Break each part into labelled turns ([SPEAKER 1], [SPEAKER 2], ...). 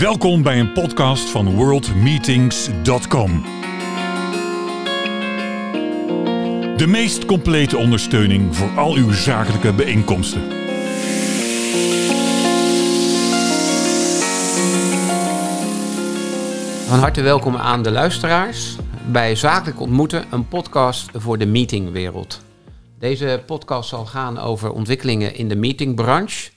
[SPEAKER 1] Welkom bij een podcast van worldmeetings.com. De meest complete ondersteuning voor al uw zakelijke bijeenkomsten.
[SPEAKER 2] Van harte welkom aan de luisteraars bij Zakelijk Ontmoeten, een podcast voor de meetingwereld. Deze podcast zal gaan over ontwikkelingen in de meetingbranche.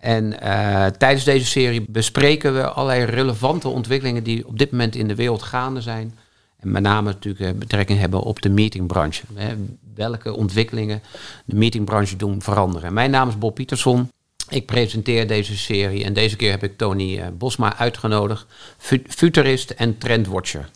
[SPEAKER 2] En uh, tijdens deze serie bespreken we allerlei relevante ontwikkelingen die op dit moment in de wereld gaande zijn. En met name natuurlijk betrekking hebben op de meetingbranche. Hè, welke ontwikkelingen de meetingbranche doen veranderen. Mijn naam is Bob Pietersson. Ik presenteer deze serie en deze keer heb ik Tony uh, Bosma uitgenodigd, futurist en trendwatcher.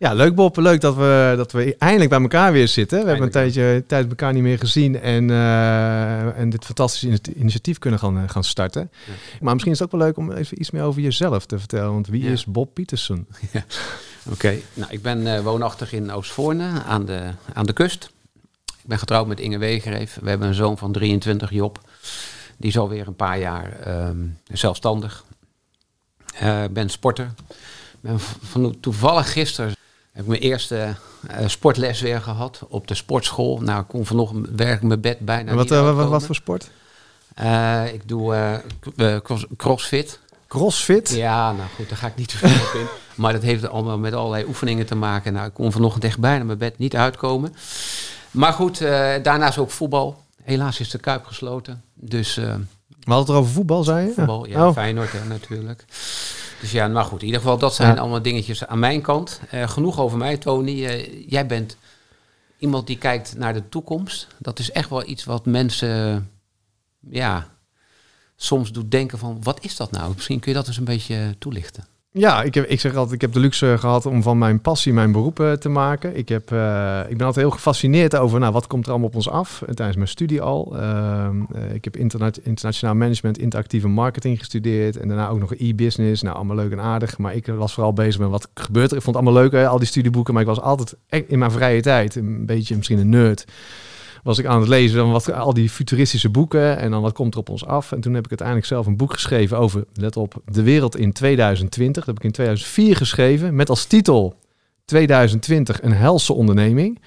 [SPEAKER 3] Ja, leuk Bob. Leuk dat we, dat we eindelijk bij elkaar weer zitten. We hebben een tijdje tijd elkaar niet meer gezien en, uh, en dit fantastische initiatief kunnen gaan, uh, gaan starten. Ja. Maar misschien is het ook wel leuk om even iets meer over jezelf te vertellen. Want wie ja. is Bob Pietersen?
[SPEAKER 2] Ja. Oké, okay. nou ik ben uh, woonachtig in Oostvoorne aan de, aan de kust. Ik ben getrouwd met Inge Wegereef. We hebben een zoon van 23, Job. Die is alweer een paar jaar um, zelfstandig. Ik ben sporter. Ben van, toevallig gisteren heb ik mijn eerste uh, sportles weer gehad op de sportschool. Nou, ik kon vanochtend werk mijn bed bijna
[SPEAKER 3] wat, uh, wat, wat, voor sport?
[SPEAKER 2] Uh, ik doe cross, crossfit.
[SPEAKER 3] Crossfit?
[SPEAKER 2] Ja, nou goed, daar ga ik niet te veel op in. Maar dat heeft allemaal met allerlei oefeningen te maken. Nou, ik kon vanochtend echt bijna mijn bed niet uitkomen. Maar goed, daarnaast ook voetbal. Helaas is de Kuip gesloten. Dus...
[SPEAKER 3] We hadden het er over voetbal, zei je?
[SPEAKER 2] Voetbal, ja, oh. Feyenoord hè, natuurlijk. Dus ja, maar goed, in ieder geval, dat zijn ja. allemaal dingetjes aan mijn kant. Uh, genoeg over mij, Tony. Uh, jij bent iemand die kijkt naar de toekomst. Dat is echt wel iets wat mensen, ja, soms doet denken van, wat is dat nou? Misschien kun je dat eens een beetje toelichten.
[SPEAKER 3] Ja, ik, heb, ik zeg altijd, ik heb de luxe gehad om van mijn passie mijn beroep uh, te maken. Ik, heb, uh, ik ben altijd heel gefascineerd over nou, wat komt er allemaal op ons af uh, tijdens mijn studie al. Ehm, ik heb interna internationaal management, interactieve marketing gestudeerd en daarna ook nog e-business. Nou, allemaal leuk en aardig, maar ik was vooral bezig met wat gebeurt er. Ik vond het allemaal leuk, hè, al die studieboeken, maar ik was altijd in mijn vrije tijd een beetje misschien een nerd was ik aan het lezen van wat, al die futuristische boeken en dan wat komt er op ons af. En toen heb ik uiteindelijk zelf een boek geschreven over, let op, de wereld in 2020. Dat heb ik in 2004 geschreven met als titel 2020 een helse onderneming.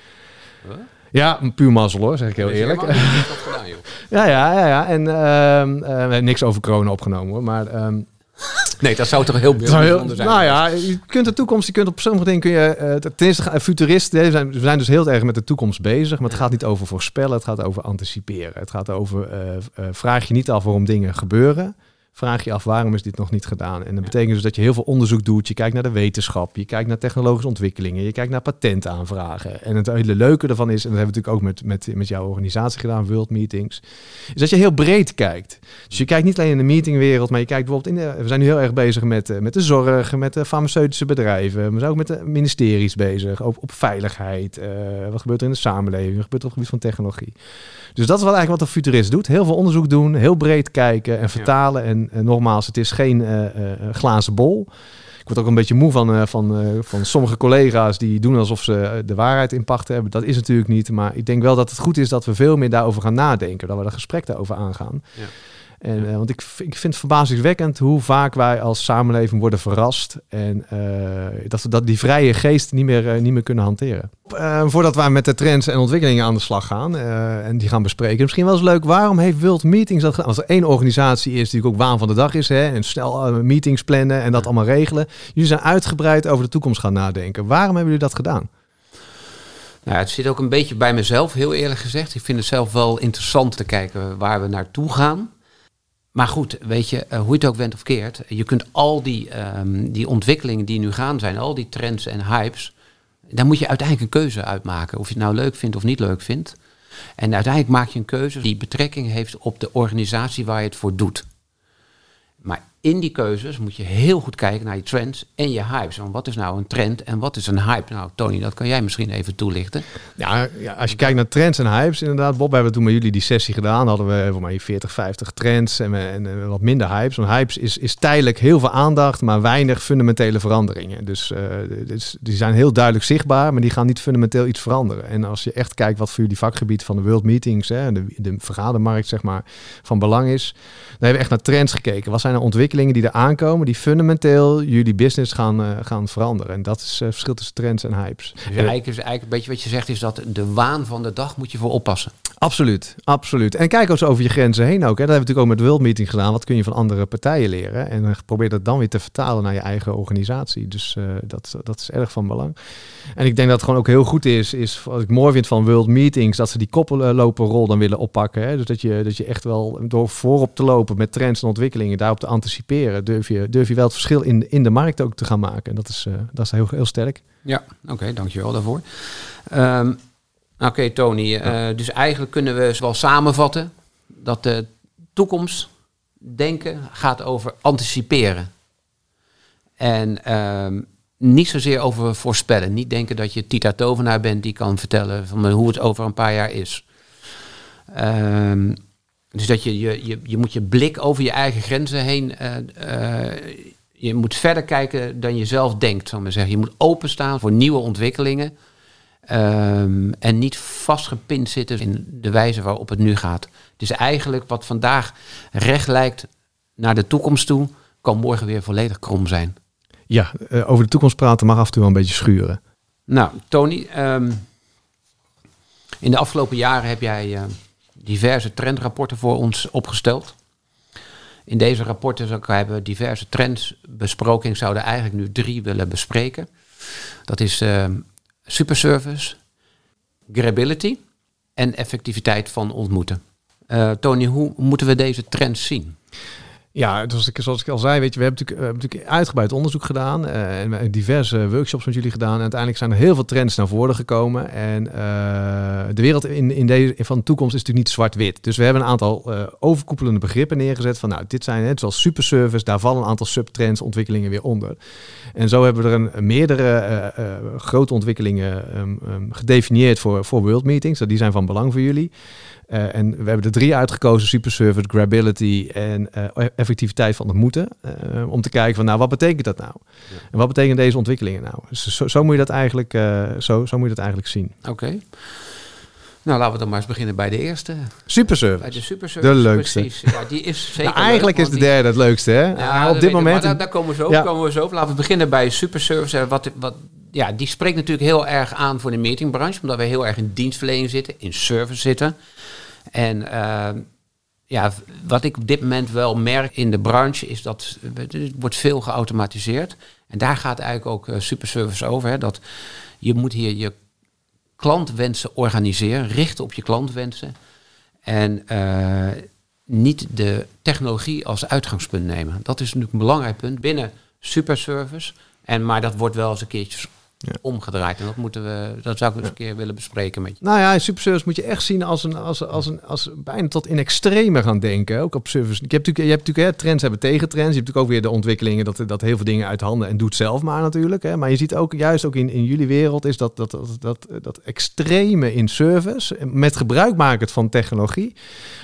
[SPEAKER 3] Huh? Ja, puur mazzel hoor, zeg ik heel eerlijk. Gedaan, ja, ja, ja, ja. En uh, uh, niks over corona opgenomen hoor, maar... Um,
[SPEAKER 2] Nee, dat zou toch heel bijzonder zijn.
[SPEAKER 3] Nou ja, je kunt de toekomst, je kunt op sommige dingen kun je. Uh, ten eerste, futuristen, we zijn, we zijn dus heel erg met de toekomst bezig. Maar het gaat niet over voorspellen, het gaat over anticiperen. Het gaat over uh, uh, vraag je niet af waarom dingen gebeuren vraag je af waarom is dit nog niet gedaan. En dat betekent dus dat je heel veel onderzoek doet. Je kijkt naar de wetenschap, je kijkt naar technologische ontwikkelingen, je kijkt naar patentaanvragen. En het hele leuke ervan is, en dat hebben we natuurlijk ook met, met, met jouw organisatie gedaan, World Meetings, is dat je heel breed kijkt. Dus je kijkt niet alleen in de meetingwereld, maar je kijkt bijvoorbeeld in de, we zijn nu heel erg bezig met, eh, met de zorg, met de farmaceutische bedrijven, we zijn ook met de ministeries bezig, ook op veiligheid. Uh, wat gebeurt er in de samenleving, wat gebeurt er op het gebied van technologie. Dus dat is wat eigenlijk wat de futurist doet. Heel veel onderzoek doen, heel breed kijken en vertalen. En, en, nogmaals, het is geen uh, uh, glazen bol. Ik word ook een beetje moe van, van, van sommige collega's die doen alsof ze de waarheid in pacht hebben. Dat is natuurlijk niet. Maar ik denk wel dat het goed is dat we veel meer daarover gaan nadenken. Dat we er gesprek daarover aangaan. Ja. En, uh, want ik, ik vind het verbazingwekkend hoe vaak wij als samenleving worden verrast. En uh, dat we dat die vrije geest niet meer, uh, niet meer kunnen hanteren. voordat wij met de trends en ontwikkelingen aan de slag gaan en die gaan bespreken. Misschien wel eens leuk, waarom heeft World Meetings dat gedaan? Als er één organisatie is die ook waan van de dag is. Hè, en snel meetings plannen en dat allemaal regelen. Jullie zijn uitgebreid over de toekomst gaan nadenken. Waarom hebben jullie dat gedaan?
[SPEAKER 2] Nou, het zit ook een beetje bij mezelf, heel eerlijk gezegd. Ik vind het zelf wel interessant te kijken waar we naartoe gaan. Maar goed, weet je, uh, hoe je het ook went of keert, je kunt al die, um, die ontwikkelingen die nu gaan zijn, al die trends en hypes, daar moet je uiteindelijk een keuze uitmaken. Of je het nou leuk vindt of niet leuk vindt. En uiteindelijk maak je een keuze die betrekking heeft op de organisatie waar je het voor doet. Maar in die keuzes moet je heel goed kijken naar je trends en je hypes. Want wat is nou een trend en wat is een hype? Nou, Tony, dat kan jij misschien even toelichten.
[SPEAKER 3] Ja, ja als je kijkt naar trends en hypes, inderdaad. Bob, we hebben toen met jullie die sessie gedaan. Hadden we voor mij 40, 50 trends en, en, en, wat minder hypes. Want hypes is, is tijdelijk heel veel aandacht, maar weinig fundamentele veranderingen. Dus, uh, dus die zijn heel duidelijk zichtbaar, maar die gaan niet fundamenteel iets veranderen. En als je echt kijkt wat voor jullie vakgebied van de World Meetings, hè, de, de vergadermarkt zeg maar, van belang is, dan hebben we echt naar trends gekeken. Wat zijn er ontwikkelingen? Ontwikkelingen die er aankomen, die fundamenteel jullie business gaan, uh, gaan veranderen. En dat is het verschil tussen trends en hypes.
[SPEAKER 2] Dus eigenlijk, is eigenlijk een beetje wat je zegt, is dat de waan van de dag moet je voor oppassen.
[SPEAKER 3] Absoluut, absoluut. En kijk eens over je grenzen heen ook. Hè. Dat hebben we natuurlijk ook met de World Meeting gedaan. Wat kun je van andere partijen leren? En probeer dat dan weer te vertalen naar je eigen organisatie. Dus uh, dat, dat is erg van belang. En ik denk dat het gewoon ook heel goed is, is wat ik mooi vind van World Meetings, dat ze die koppelloperrol dan willen oppakken. Hè. Dus dat je, dat je echt wel door voorop te lopen met trends en ontwikkelingen, daarop te anticiperen, durf je, durf je wel het verschil in, in de markt ook te gaan maken. En dat is, uh, dat is heel, heel sterk.
[SPEAKER 2] Ja, oké, dankjewel daarvoor. Um, Oké, Tony. Uh, dus eigenlijk kunnen we wel samenvatten dat de toekomst denken gaat over anticiperen. En um, niet zozeer over voorspellen. Niet denken dat je Tita Tovenaar bent die kan vertellen van hoe het over een paar jaar is. Um, dus dat je, je, je, je moet je blik over je eigen grenzen heen. Uh, uh, je moet verder kijken dan je zelf denkt, zal maar zeggen. Je moet openstaan voor nieuwe ontwikkelingen. Um, en niet vastgepind zitten in de wijze waarop het nu gaat. Dus eigenlijk wat vandaag recht lijkt naar de toekomst toe, kan morgen weer volledig krom zijn.
[SPEAKER 3] Ja, uh, over de toekomst praten mag af en toe wel een beetje schuren.
[SPEAKER 2] Nou, Tony, um, in de afgelopen jaren heb jij diverse trendrapporten voor ons opgesteld. In deze rapporten hebben we diverse trends besproken. Ik zou er eigenlijk nu drie willen bespreken. Dat is uh, superservice, grability en effectiviteit van ontmoeten. Uh, Tony, hoe moeten we deze trends zien?
[SPEAKER 3] Ja, zoals ik, zoals ik al zei, weet je, we hebben natuurlijk, hebben natuurlijk uitgebreid onderzoek gedaan uh, en diverse workshops met jullie gedaan. En uiteindelijk zijn er heel veel trends naar voren gekomen. En uh, de wereld in, in deze, van de toekomst is natuurlijk niet zwart-wit. Dus we hebben een aantal uh, overkoepelende begrippen neergezet van, nou, dit zijn net zoals superservice, daar vallen een aantal subtrends, ontwikkelingen weer onder. En zo hebben we er een, meerdere grote ontwikkelingen um, um, gedefinieerd voor, voor World Meetings. Die zijn van belang voor jullie. En we hebben er drie uitgekozen: superservice, grability en effectiviteit van het moeten. Uh, om te kijken van, nou, wat betekent dat nou? Ja. En wat betekenen deze ontwikkelingen nou? Dus zo, zo moet je dat eigenlijk, zo, zo moet je dat eigenlijk zien.
[SPEAKER 2] Oké. Okay. Nou, laten we dan maar eens beginnen bij de eerste.
[SPEAKER 3] Superservice.
[SPEAKER 2] Bij de superservice.
[SPEAKER 3] De leukste.
[SPEAKER 2] Precies. Ja, die is zeker
[SPEAKER 3] nou, Eigenlijk
[SPEAKER 2] leuk,
[SPEAKER 3] is de derde die... het leukste, hè?
[SPEAKER 2] Ja,
[SPEAKER 3] op dit moment.
[SPEAKER 2] Daar, daar, komen we zo, ja. komen we zo op. Laten we beginnen bij superservice. Wat, wat, ja, die spreekt natuurlijk heel erg aan voor de meetingbranche, omdat we heel erg in dienstverlening zitten, in service zitten. En uh, ja, wat ik op dit moment wel merk in de branche is dat er wordt veel geautomatiseerd. En daar gaat eigenlijk ook uh, superservice over. Hè, dat je moet hier je klantwensen organiseren, richten op je klantwensen. En uh, niet de technologie als uitgangspunt nemen. Dat is natuurlijk een belangrijk punt binnen superservice. En, maar dat wordt wel eens een keertje ja. omgedraaid. En dat moeten we, dat zou ik eens een keer willen bespreken met je.
[SPEAKER 3] Nou ja, superservice moet je echt zien als een, als, als een, als bijna tot in extreme gaan denken. Ook op service. Je hebt natuurlijk, je hebt natuurlijk hè, trends hebben tegentrends. Je hebt natuurlijk ook weer de ontwikkelingen dat, dat heel veel dingen uit handen en doet zelf maar natuurlijk. Hè. Maar je ziet ook juist ook in, in jullie wereld is dat, dat, dat, dat, dat extreme in service met gebruik maken van technologie.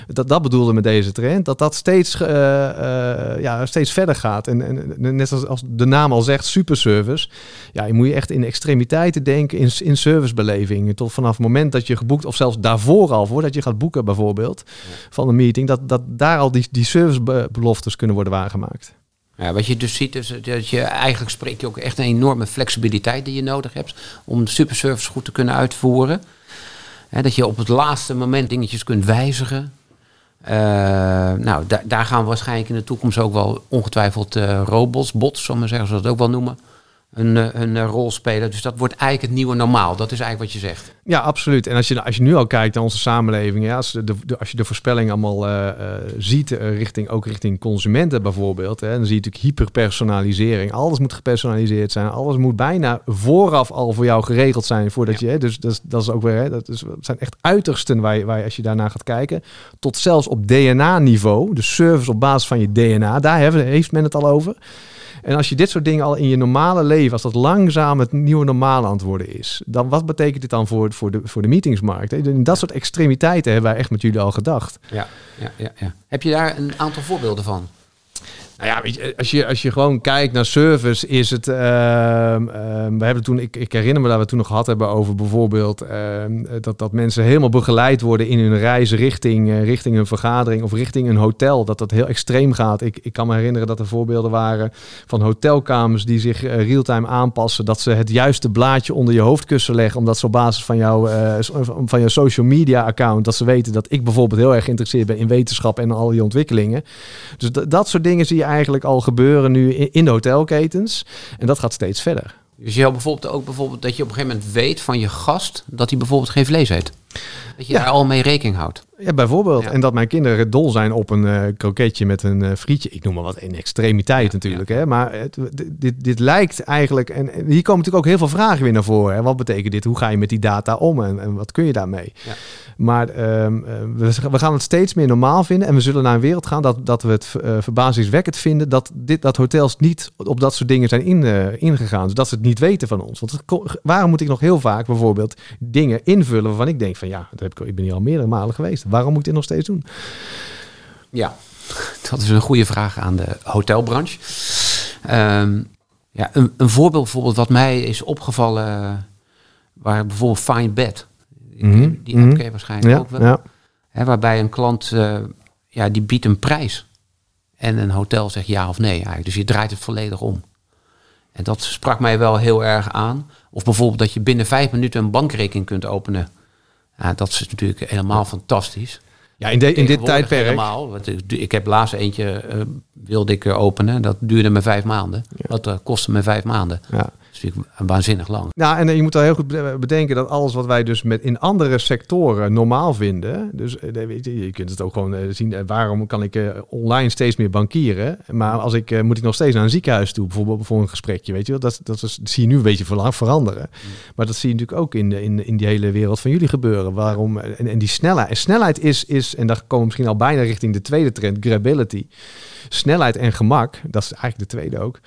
[SPEAKER 3] Dat, dat bedoelde met deze trend. Dat dat steeds, uh, uh, ja, steeds verder gaat. En, en net als, als de naam al zegt, superservice. Ja, je moet je echt in extremiteiten denken in, in servicebeleving. Tot vanaf het moment dat je geboekt, of zelfs daarvoor al, voordat je gaat boeken bijvoorbeeld, ja. van een meeting, dat, dat daar al die, die servicebeloftes kunnen worden waargemaakt.
[SPEAKER 2] Ja, wat je dus ziet is dat je eigenlijk spreek je ook echt een enorme flexibiliteit die je nodig hebt om superservice goed te kunnen uitvoeren. He, dat je op het laatste moment dingetjes kunt wijzigen. Uh, nou, da daar gaan we waarschijnlijk in de toekomst ook wel ongetwijfeld uh, robots, bots, zullen we zeggen, zoals dat ook wel noemen een, een rol spelen. Dus dat wordt eigenlijk het nieuwe normaal. Dat is eigenlijk wat je zegt.
[SPEAKER 3] Ja, absoluut. En als je, als je nu al kijkt naar onze samenleving, ja, als, de, de, als je de voorspelling allemaal uh, uh, ziet, uh, richting, ook richting consumenten bijvoorbeeld, hè, dan zie je natuurlijk hyperpersonalisering. Alles moet gepersonaliseerd zijn. Alles moet bijna vooraf al voor jou geregeld zijn. Voordat ja. je, hè, dus dat is, dat is ook weer, hè, dat, is, dat zijn echt uitersten waar je, waar je, als je daarna gaat kijken, tot zelfs op DNA-niveau, de service op basis van je DNA, daar heeft men het al over. En als je dit soort dingen al in je normale leven, als dat langzaam het nieuwe normale aan het worden is, dan wat betekent dit dan voor, voor, de, voor de meetingsmarkt? In dat soort extremiteiten hebben wij echt met jullie al gedacht.
[SPEAKER 2] Ja, ja, ja, ja. Heb je daar een aantal voorbeelden van?
[SPEAKER 3] Nou ja, weet je, als, je, als je gewoon kijkt naar service, is het. ehm, ehm, we hebben toen, ik, ik herinner me dat we toen nog gehad hebben over bijvoorbeeld ehm, dat, dat mensen helemaal begeleid worden in hun reis richting, eh, richting een vergadering of richting een hotel. Dat dat heel extreem gaat. Ik, ik kan me herinneren dat er voorbeelden waren van hotelkamers die zich eh, real-time aanpassen. Dat ze het juiste blaadje onder je hoofdkussen leggen, omdat ze op basis van jouw, eh, van jouw social media account, dat ze weten dat ik bijvoorbeeld heel erg geïnteresseerd ben in wetenschap en al die ontwikkelingen. Dus dat soort dingen zie je eigenlijk al gebeuren nu in, de hotelketens. En dat gaat steeds verder.
[SPEAKER 2] Dus je hebt bijvoorbeeld ook bijvoorbeeld dat je op een gegeven moment weet van je gast dat hij bijvoorbeeld geen vlees eet. Dat je
[SPEAKER 3] Ja.
[SPEAKER 2] daar al mee rekening houdt.
[SPEAKER 3] Ja, bijvoorbeeld.
[SPEAKER 2] Ja.
[SPEAKER 3] En dat mijn kinderen dol zijn op een eh, kroketje met een eh, frietje. Ik noem maar wat in extremiteit
[SPEAKER 2] Ja,
[SPEAKER 3] natuurlijk. Hè? Maar het, d- dit, dit lijkt eigenlijk... En, en hier komen natuurlijk ook heel veel vragen weer naar voren. Hè? Wat betekent dit? Hoe ga je met die data om? En, en wat kun je daarmee?
[SPEAKER 2] Ja.
[SPEAKER 3] Maar ehm, eh, we, we gaan het steeds meer normaal vinden. En we zullen naar een wereld gaan dat, dat we het eh, verbazingwekkend vinden... Dat, dit, dat hotels niet op dat soort dingen zijn in, eh, ingegaan. Dus dat ze het niet weten van ons. Want het waarom moet ik nog heel vaak bijvoorbeeld dingen invullen... waarvan ik denk van ja, dat heb ik, ik ben hier al meerdere malen geweest. Waarom moet ik dit nog steeds doen?
[SPEAKER 2] Ja, dat is een goede vraag aan de hotelbranche. Ehm, ja, een, een voorbeeld bijvoorbeeld wat mij is opgevallen, waar bijvoorbeeld Fine Bed, die, ken je waarschijnlijk
[SPEAKER 3] Ja,
[SPEAKER 2] ook wel,
[SPEAKER 3] ja.
[SPEAKER 2] hè, waarbij een klant, eh, ja, die biedt een prijs en een hotel zegt ja of nee eigenlijk. Dus je draait het volledig om. En dat sprak mij wel heel erg aan. Of bijvoorbeeld dat je binnen vijf minuten een bankrekening kunt openen. Ja, dat is natuurlijk helemaal fantastisch.
[SPEAKER 3] Ja, in, de, in dit tijdperk.
[SPEAKER 2] Helemaal. Want ik, ik heb laatst eentje eh, wilde ik openen. Dat duurde me vijf maanden. Dat eh, kostte me vijf maanden.
[SPEAKER 3] Ja.
[SPEAKER 2] Dat is natuurlijk waanzinnig lang.
[SPEAKER 3] Nou, en eh, je moet al heel goed be- bedenken dat alles wat wij dus met in andere sectoren normaal vinden. Dus eh, je, kunt het ook gewoon eh, zien. eh, waarom kan ik eh, online steeds meer bankieren? Maar als ik eh, moet ik nog steeds naar een ziekenhuis toe, bijvoorbeeld voor een gesprekje. Weet je wel, dat, dat, is, dat zie je nu een beetje veranderen. Maar dat zie je natuurlijk ook in, de, in, in die hele wereld van jullie gebeuren. Waarom? En, en die snelheid. En snelheid is, is, en daar komen we misschien al bijna richting de tweede trend, grability. Snelheid en gemak, dat is eigenlijk de tweede ook.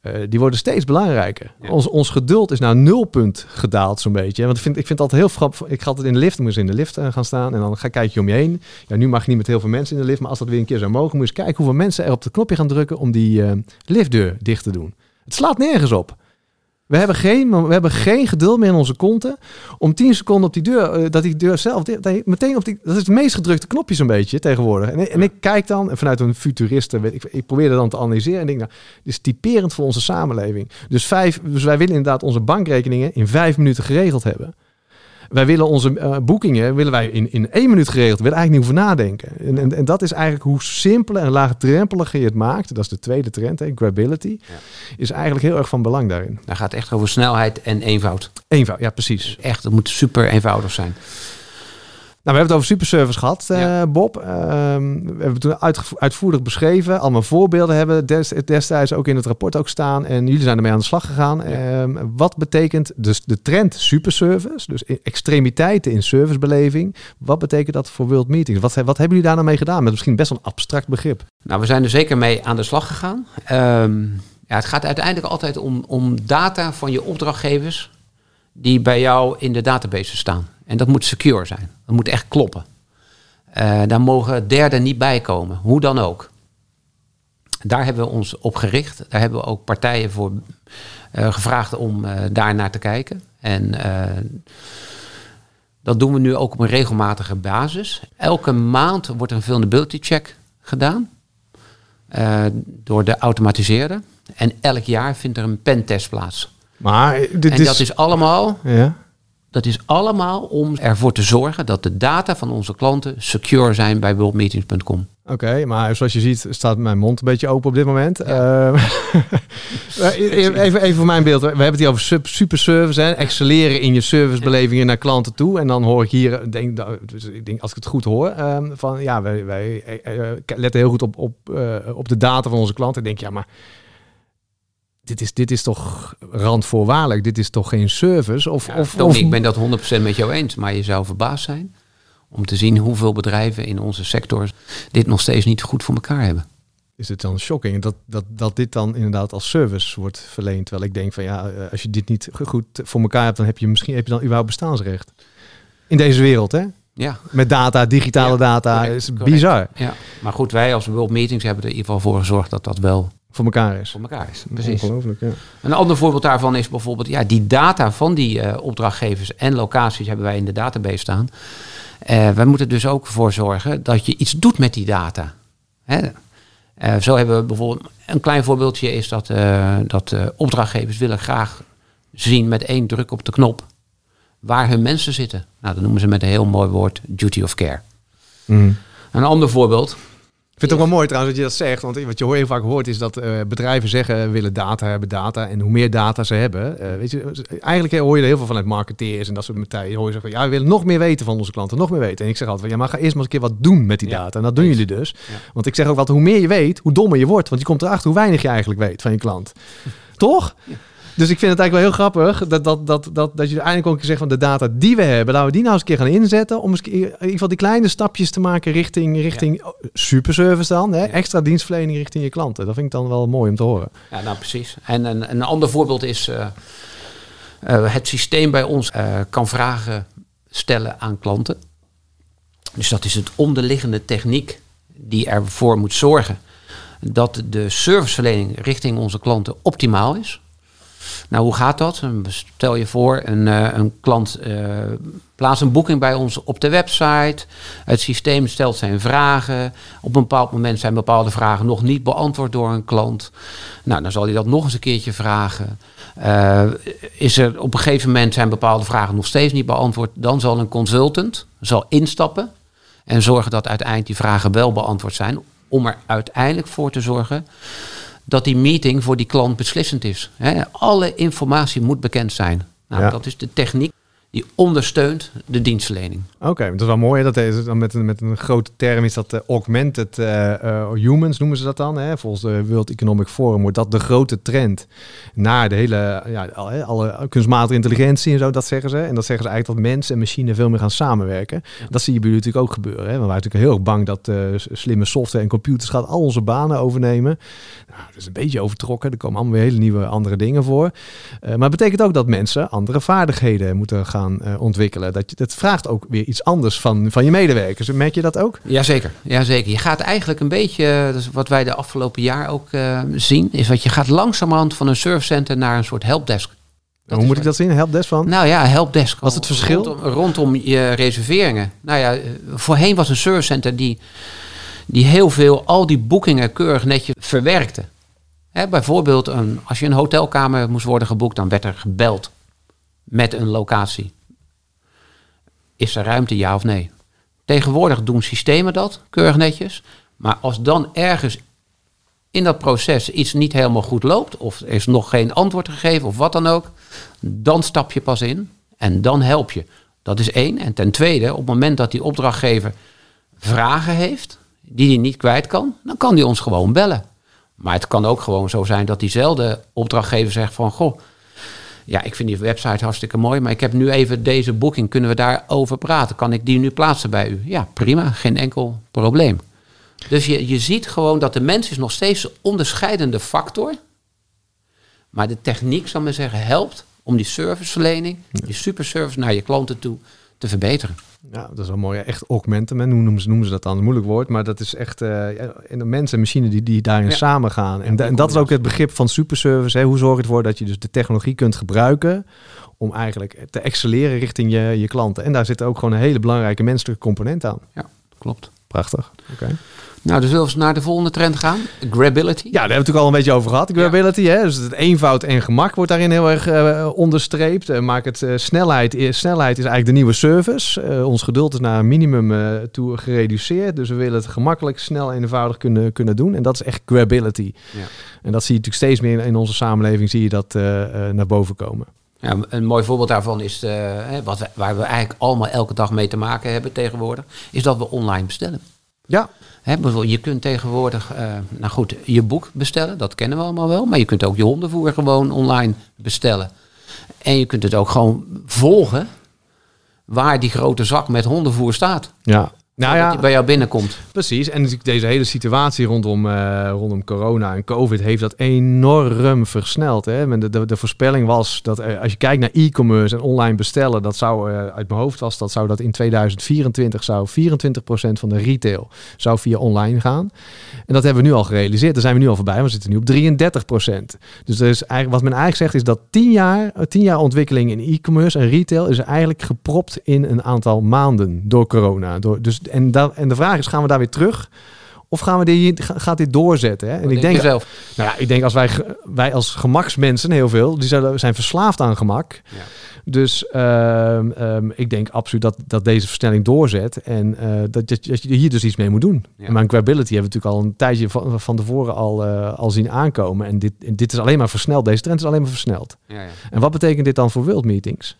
[SPEAKER 3] eh, die worden steeds belangrijker.
[SPEAKER 2] Ja.
[SPEAKER 3] Ons, geduld is naar nulpunt gedaald zo'n beetje. Want ik vind, ik vind altijd heel grappig. Ik ga altijd in de lift, moest in de lift eh, gaan staan en dan ga kijk je om je heen. Ja, nu mag je niet met heel veel mensen in de lift, maar als dat weer een keer zou mogen, moet je eens kijken hoeveel mensen er op het knopje gaan drukken om die eh, liftdeur dicht te doen. Het slaat nergens op. We hebben geen, we hebben geen geduld meer in onze konten om 10 seconden op die deur, eh, dat die deur zelf, meteen op die, dat is het meest gedrukte knopje zo'n beetje tegenwoordig. En, en ik kijk dan, en vanuit een futuriste, ik, ik probeer dat dan te analyseren en denk, nou, dit is typerend voor onze samenleving. Dus, vijf, dus wij willen inderdaad onze bankrekeningen in vijf minuten geregeld hebben. Wij willen onze eh, boekingen willen wij in, in één minuut geregeld. We willen eigenlijk niet hoeven nadenken. En, en, en dat is eigenlijk hoe simpeler en laagdrempeliger je het maakt. Dat is de tweede trend, hè, grability.
[SPEAKER 2] Ja.
[SPEAKER 3] Is eigenlijk heel erg van belang daarin.
[SPEAKER 2] Daar gaat het echt over snelheid en eenvoud.
[SPEAKER 3] Eenvoud, ja precies.
[SPEAKER 2] Echt, het moet super eenvoudig zijn.
[SPEAKER 3] Nou, we hebben het over superservice gehad, eh. Bob. Ehm, we hebben het toen uitvoerig beschreven. Allemaal voorbeelden hebben des, destijds ook in het rapport ook staan. En jullie zijn ermee aan de slag gegaan. Ehm, wat betekent dus de trend superservice? Dus e- extremiteiten in servicebeleving. Wat betekent dat voor World Meetings? Wat, wat hebben jullie daar nou mee gedaan? Met misschien best wel een abstract begrip.
[SPEAKER 2] Nou, we zijn er zeker mee aan de slag gegaan. Ehm, ja, het gaat uiteindelijk altijd om, om data van je opdrachtgevers die bij jou in de database staan. En dat moet secure zijn. Dat moet echt kloppen. Eh, daar mogen derden niet bij komen, hoe dan ook. Daar hebben we ons op gericht. Daar hebben we ook partijen voor eh, gevraagd om eh, daar naar te kijken. En dat doen we nu ook op een regelmatige basis. Elke maand wordt er een vulnerability check gedaan door de automatiseerder. En elk jaar vindt er een pentest plaats.
[SPEAKER 3] Maar dit
[SPEAKER 2] en dat is allemaal
[SPEAKER 3] Ja.
[SPEAKER 2] dat is allemaal om ervoor te zorgen dat de data van onze klanten secure zijn bij worldmeetings.com.
[SPEAKER 3] Oké, maar zoals je ziet staat mijn mond een beetje open op dit moment. Ehm, even, even voor mijn beeld. We hebben het hier over sub, superservice. Hè? Excelleren in je servicebelevingen naar klanten toe. En dan hoor ik hier, denk, dus ik denk als ik het goed hoor, ehm, van ja, wij, wij eh, eh, letten heel goed op, op, eh, op de data van onze klanten. Ik denk, ja, maar dit is, dit is toch randvoorwaardelijk? Dit is toch geen service? Of,
[SPEAKER 2] Ja,
[SPEAKER 3] of,
[SPEAKER 2] Tony,
[SPEAKER 3] of,
[SPEAKER 2] ik ben dat 100% met jou eens, maar je zou verbaasd zijn om te zien hoeveel bedrijven in onze sector dit nog steeds niet goed voor elkaar hebben.
[SPEAKER 3] is het dan shocking dat, dat, dat dit dan inderdaad als service wordt verleend. Terwijl ik denk van ja, eh, als je dit niet goed voor elkaar hebt, dan heb je misschien heb je dan überhaupt bestaansrecht. In deze wereld, hè?
[SPEAKER 2] Ja,
[SPEAKER 3] Met data, digitale
[SPEAKER 2] Ja,
[SPEAKER 3] data.
[SPEAKER 2] correct,
[SPEAKER 3] is
[SPEAKER 2] correct.
[SPEAKER 3] bizar
[SPEAKER 2] ja. Maar goed, wij als World Meetings hebben er in ieder geval voor gezorgd dat dat wel
[SPEAKER 3] voor elkaar is.
[SPEAKER 2] voor elkaar is. Precies.
[SPEAKER 3] Ongelooflijk, ja.
[SPEAKER 2] Een ander voorbeeld daarvan is bijvoorbeeld ja, die data van die eh, opdrachtgevers en locaties hebben wij in de database staan. Eh wij moeten dus ook voor zorgen dat je iets doet met die data. Hè? Eh, zo hebben we bijvoorbeeld een klein voorbeeldje is dat, dat opdrachtgevers willen graag zien met één druk op de knop waar hun mensen zitten. Nou, dat noemen ze met een heel mooi woord duty of care.
[SPEAKER 3] Mm.
[SPEAKER 2] Een ander voorbeeld.
[SPEAKER 3] Ik vind het ook wel mooi trouwens dat je dat zegt. Want wat je heel vaak hoort is dat eh, bedrijven zeggen willen data hebben, data. En hoe meer data ze hebben. eh, weet je, eigenlijk hoor je er heel veel vanuit marketeers en dat soort partijen. Hoor je zeggen, ja, we willen nog meer weten van onze klanten, nog meer weten. En ik zeg altijd, ja, maar ga eerst maar eens een keer wat doen met die
[SPEAKER 2] Ja,
[SPEAKER 3] data. En dat doen jullie dus.
[SPEAKER 2] Ja.
[SPEAKER 3] Want ik zeg ook altijd, hoe meer je weet, hoe dommer je wordt. Want je komt erachter hoe weinig je eigenlijk weet van je klant. Toch? Dus ik vind het eigenlijk wel heel grappig dat, dat, dat, dat, dat je uiteindelijk ook zegt van de data die we hebben, laten we die nou eens een keer gaan inzetten. Om eens in ieder geval die kleine stapjes te maken richting, richting superservice dan. Hè? Extra dienstverlening richting je klanten. Dat vind ik dan wel mooi om te horen.
[SPEAKER 2] Ja, nou precies. En een, een ander voorbeeld is eh, eh, het systeem bij ons eh, kan vragen stellen aan klanten. Dus dat is het onderliggende techniek die ervoor moet zorgen dat de serviceverlening richting onze klanten optimaal is. Nou, hoe gaat dat? Stel je voor, een, eh, een klant eh, plaatst een boeking bij ons op de website. Het systeem stelt zijn vragen. Op een bepaald moment zijn bepaalde vragen nog niet beantwoord door een klant. Nou, dan zal hij dat nog eens een keertje vragen. Eh, is er op een gegeven moment zijn bepaalde vragen nog steeds niet beantwoord, dan zal een consultant zal instappen en zorgen dat uiteindelijk die vragen wel beantwoord zijn, om er uiteindelijk voor te zorgen dat die meeting voor die klant beslissend is. Hè, alle informatie moet bekend zijn. Nou,
[SPEAKER 3] Ja.
[SPEAKER 2] dat is de techniek die ondersteunt de dienstverlening.
[SPEAKER 3] Oké, dat is wel mooi. Dat is dan met, een, met een grote term is dat eh, augmented eh, eh, humans noemen ze dat dan. Hè? Volgens de World Economic Forum wordt dat de grote trend naar de hele ja, al- hè, alle kunstmatige intelligentie en zo. Dat zeggen ze. En dat zeggen ze eigenlijk dat mens en machine veel meer gaan samenwerken. Dat zie je bij natuurlijk ook gebeuren. Hè? Want wij zijn natuurlijk heel erg bang dat slimme software en computers gaat al onze banen overnemen. Nou, dat is een beetje overtrokken. Er komen allemaal weer hele nieuwe andere dingen voor. Maar het betekent ook dat mensen andere vaardigheden moeten gaan eh, ontwikkelen. Dat, je, dat vraagt ook weer iets anders van, van je medewerkers. Merk je dat ook?
[SPEAKER 2] Jazeker, jazeker. Je gaat eigenlijk een beetje, dat is wat wij de afgelopen jaar ook eh, zien, is dat je gaat langzamerhand van een servicecenter naar een soort helpdesk.
[SPEAKER 3] Hoe moet ik dat zien? Helpdesk van?
[SPEAKER 2] Nou ja, helpdesk.
[SPEAKER 3] Wat is het verschil?
[SPEAKER 2] Rondom, rondom je reserveringen. Nou ja, eh, voorheen was een servicecenter die, die heel veel, al die boekingen keurig netjes verwerkte. Hè, bijvoorbeeld, een, als je een hotelkamer moest worden geboekt, dan werd er gebeld met een locatie. Is er ruimte, ja of nee? Tegenwoordig doen systemen dat, keurig netjes. Maar als dan ergens in dat proces iets niet helemaal goed loopt, of er is nog geen antwoord gegeven, of wat dan ook, dan stap je pas in en dan help je. Dat is één. En ten tweede, op het moment dat die opdrachtgever vragen heeft, die hij niet kwijt kan, dan kan hij ons gewoon bellen. Maar het kan ook gewoon zo zijn dat diezelfde opdrachtgever zegt van, goh, ja, ik vind die website hartstikke mooi, maar ik heb nu even deze boeking, kunnen we daarover praten? Kan ik die nu plaatsen bij u? Ja, prima, geen enkel probleem. Dus je, je ziet gewoon dat de mens is nog steeds de onderscheidende factor. Maar de techniek, zal ik maar zeggen, helpt om die serviceverlening, die superservice naar je klanten toe te verbeteren.
[SPEAKER 3] Ja, dat is wel mooi. Echt augmenten, hoe noemen ze, noemen ze dat dan? Een moeilijk woord, maar dat is echt ja, en de mensen en machine die, die daarin
[SPEAKER 2] Ja.
[SPEAKER 3] samen gaan. En,
[SPEAKER 2] Ja,
[SPEAKER 3] en dat is ook het begrip van superservice. Hè? Hoe zorg je ervoor dat je dus de technologie kunt gebruiken om eigenlijk te excelleren richting je, je klanten. En daar zit ook gewoon een hele belangrijke menselijke component aan.
[SPEAKER 2] Klopt.
[SPEAKER 3] Prachtig. Oké.
[SPEAKER 2] Nou, dus zullen we naar de volgende trend gaan? Grability.
[SPEAKER 3] Ja, daar hebben we het natuurlijk al een beetje over gehad. Grability, hè? Dus het eenvoud en gemak wordt daarin heel erg eh, onderstreept. Eh, maak het eh, snelheid. is- Snelheid is eigenlijk de nieuwe service. Ons geduld is naar een minimum toe gereduceerd. Dus we willen het gemakkelijk, snel en eenvoudig kunnen, kunnen doen. En dat is echt grability.
[SPEAKER 2] Ja.
[SPEAKER 3] En dat zie je natuurlijk steeds meer in onze samenleving. Zie je dat naar boven komen.
[SPEAKER 2] Ja, een mooi voorbeeld daarvan is, wat we, waar we eigenlijk allemaal elke dag mee te maken hebben tegenwoordig, is dat we online bestellen.
[SPEAKER 3] Ja,
[SPEAKER 2] Bijvoorbeeld, je kunt tegenwoordig, eh, nou goed, je boek bestellen, dat kennen we allemaal wel. Maar je kunt ook je hondenvoer gewoon online bestellen. En je kunt het ook gewoon volgen waar die grote zak met hondenvoer staat.
[SPEAKER 3] ja. Nou ja,
[SPEAKER 2] bij jou binnenkomt.
[SPEAKER 3] Precies, en natuurlijk deze hele situatie rondom, eh, rondom corona en covid heeft dat enorm versneld. Hè? De, de, de voorspelling was dat eh, als je kijkt naar e-commerce en online bestellen, dat zou eh, uit mijn hoofd was dat zou dat in 2024 zou 24% van de retail zou via online gaan. En dat hebben we nu al gerealiseerd. Daar zijn we nu al voorbij. We zitten nu op 33%. Dus er is eigenlijk, wat men eigenlijk zegt is dat 10 jaar, 10 jaar ontwikkeling in e-commerce en retail is eigenlijk gepropt in een aantal maanden door corona. Door, dus, en, da, en de vraag is, gaan we daar weer terug? Of gaan we dit, gaat dit doorzetten? Hè? En
[SPEAKER 2] Wat
[SPEAKER 3] ik
[SPEAKER 2] denk zelf.
[SPEAKER 3] nou ja, ik denk als wij, wij als gemaksmensen, heel veel, die zijn, verslaafd aan gemak.
[SPEAKER 2] Ja.
[SPEAKER 3] Dus ehm, ehm, ik denk absoluut dat, dat deze versnelling doorzet. En eh, dat, dat, dat je hier dus iets mee moet doen.
[SPEAKER 2] Ja.
[SPEAKER 3] En Manquability hebben we natuurlijk al een tijdje van, van tevoren al, eh, al zien aankomen. En dit, en dit is alleen maar versneld. Deze trend is alleen maar versneld.
[SPEAKER 2] Ja, ja.
[SPEAKER 3] En wat betekent dit dan voor World Meetings?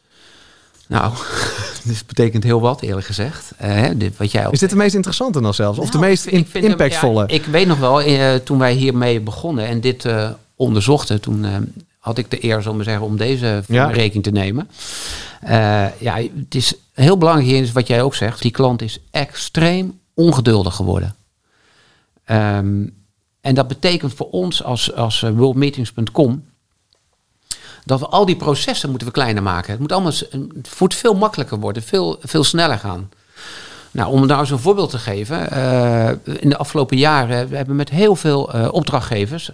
[SPEAKER 2] Nou, dit betekent heel wat, eerlijk gezegd. Eh, dit, wat jij
[SPEAKER 3] Is dit de meest interessante dan zelfs? Of de
[SPEAKER 2] Nou,
[SPEAKER 3] meest in-
[SPEAKER 2] ik hem-
[SPEAKER 3] impactvolle?
[SPEAKER 2] ja, ik weet nog wel, eh, toen wij hiermee begonnen en dit eh, onderzochten, toen had ik de eer, zal maar zeggen, om deze voor
[SPEAKER 3] Ja.
[SPEAKER 2] rekening te nemen. Ja, het is heel belangrijk hier, is wat jij ook zegt, die klant is extreem ongeduldig geworden. Ehm, en dat betekent voor ons als, als worldmeetings.com dat we al die processen moeten we kleiner maken. Het moet allemaal het moet veel makkelijker worden, veel, veel sneller gaan. Nou, om daar eens een voorbeeld te geven. eh, in de afgelopen jaren hebben we met heel veel eh, opdrachtgevers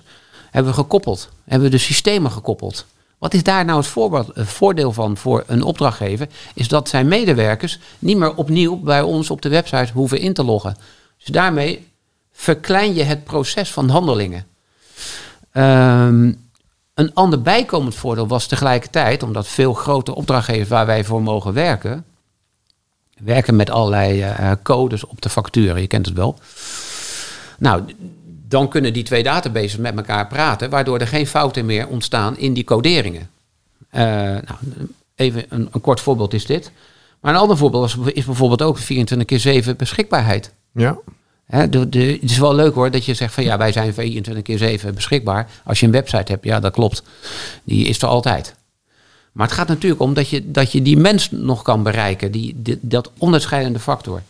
[SPEAKER 2] hebben we gekoppeld. Hebben we de systemen gekoppeld. Wat is daar nou het eh, voordeel van voor een opdrachtgever? Is dat zijn medewerkers niet meer opnieuw bij ons op de website hoeven in te loggen. Dus daarmee verklein je het proces van handelingen. Ehm, een ander bijkomend voordeel was tegelijkertijd, omdat veel grote opdrachtgevers waar wij voor mogen werken, werken met allerlei eh, codes op de facturen. Je kent het wel. Nou, dan kunnen die twee databases met elkaar praten, waardoor er geen fouten meer ontstaan in die coderingen. Eh, nou, even een, een kort voorbeeld is dit. Maar een ander voorbeeld is, is bijvoorbeeld ook 24 keer 7 beschikbaarheid.
[SPEAKER 3] Ja.
[SPEAKER 2] Hè, de, de, het is wel leuk hoor dat je zegt van ja, wij zijn 24 keer 7 beschikbaar. Als je een website hebt, ja, dat klopt. Die is er altijd. Maar het gaat natuurlijk om dat je, dat je die mens nog kan bereiken, die, die- dat onderscheidende factor.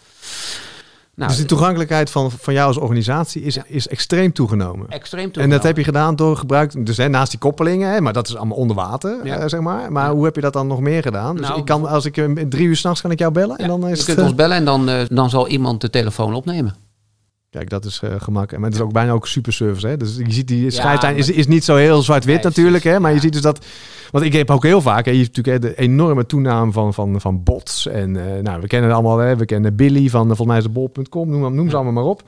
[SPEAKER 2] Nou,
[SPEAKER 3] dus die toegankelijkheid van, van jou als organisatie is, is extreem toegenomen.
[SPEAKER 2] extreem
[SPEAKER 3] En dat
[SPEAKER 2] toegenomen.
[SPEAKER 3] heb je gedaan door gebruik, dus hè, naast die koppelingen, hè, maar dat is allemaal onder water,
[SPEAKER 2] Ja.
[SPEAKER 3] eh, zeg maar. Maar
[SPEAKER 2] Ja.
[SPEAKER 3] hoe heb je dat dan nog meer gedaan? Dus
[SPEAKER 2] Nou,
[SPEAKER 3] ik kan, als ik eh, drie uur s'nachts kan ik jou bellen en dan is
[SPEAKER 2] je kunt
[SPEAKER 3] eh,
[SPEAKER 2] ons bellen en dan, eh, dan zal iemand de telefoon opnemen.
[SPEAKER 3] Kijk, dat is eh, gemak. Maar het is ook bijna ook super service. Hè? Dus je ziet die scheidslijn is, is niet zo heel zwart-wit natuurlijk. Hè? Maar je ziet dus dat. Want ik heb ook heel vaak. Hè, je hebt natuurlijk hè, de enorme toename van, van, van bots. En eh, nou, we kennen het allemaal. Hè? We kennen Billy van eh, volgens mij is het bol.com. Noem, noem ze allemaal maar op.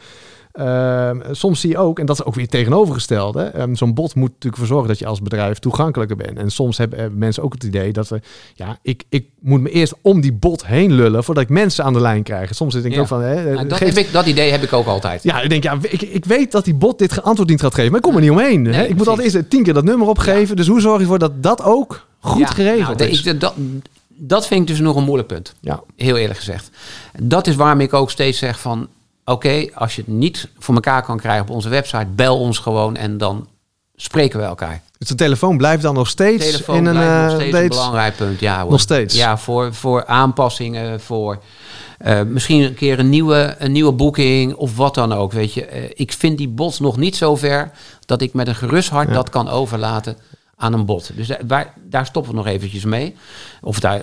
[SPEAKER 3] Ehm, soms zie je ook, en dat is ook weer tegenovergesteld. hè, ehm, Zo'n bot moet natuurlijk voor zorgen dat je als bedrijf toegankelijker bent. En soms hebben, hebben mensen ook het idee dat we, ja, ik, ik moet me eerst om die bot heen lullen voordat ik mensen aan de lijn krijg. Soms denk ik
[SPEAKER 2] Ja.
[SPEAKER 3] ook van, hè,
[SPEAKER 2] Nou, dat, ik, dat idee heb ik ook altijd.
[SPEAKER 3] ja, ik denk, ja, ik, ik weet dat die bot dit antwoord niet gaat geven, maar ik kom er niet omheen. hè? Ik moet altijd eerst tien keer dat nummer opgeven. Dus hoe zorg je ervoor dat dat ook goed
[SPEAKER 2] Ja,
[SPEAKER 3] geregeld
[SPEAKER 2] nou,
[SPEAKER 3] is?
[SPEAKER 2] ik- dat, dat vind ik dus nog een moeilijk punt.
[SPEAKER 3] ja.
[SPEAKER 2] Heel eerlijk gezegd. Dat is waarom ik ook steeds zeg van... Oké, als je het niet voor elkaar kan krijgen op onze website... bel ons gewoon en dan spreken we elkaar.
[SPEAKER 3] Dus de telefoon blijft dan nog steeds
[SPEAKER 2] Telefoon
[SPEAKER 3] in een...
[SPEAKER 2] nog
[SPEAKER 3] eh,
[SPEAKER 2] steeds een belangrijk punt. Ja, hoor.
[SPEAKER 3] Nog steeds?
[SPEAKER 2] Ja, voor, voor aanpassingen, voor eh, misschien een keer een nieuwe, een nieuwe boeking of wat dan ook. Weet je, Eh, ik vind die bots nog niet zo ver dat ik met een gerust hart
[SPEAKER 3] Ja.
[SPEAKER 2] dat kan overlaten aan een bot. Dus daar, daar stoppen we nog eventjes mee. Of daar...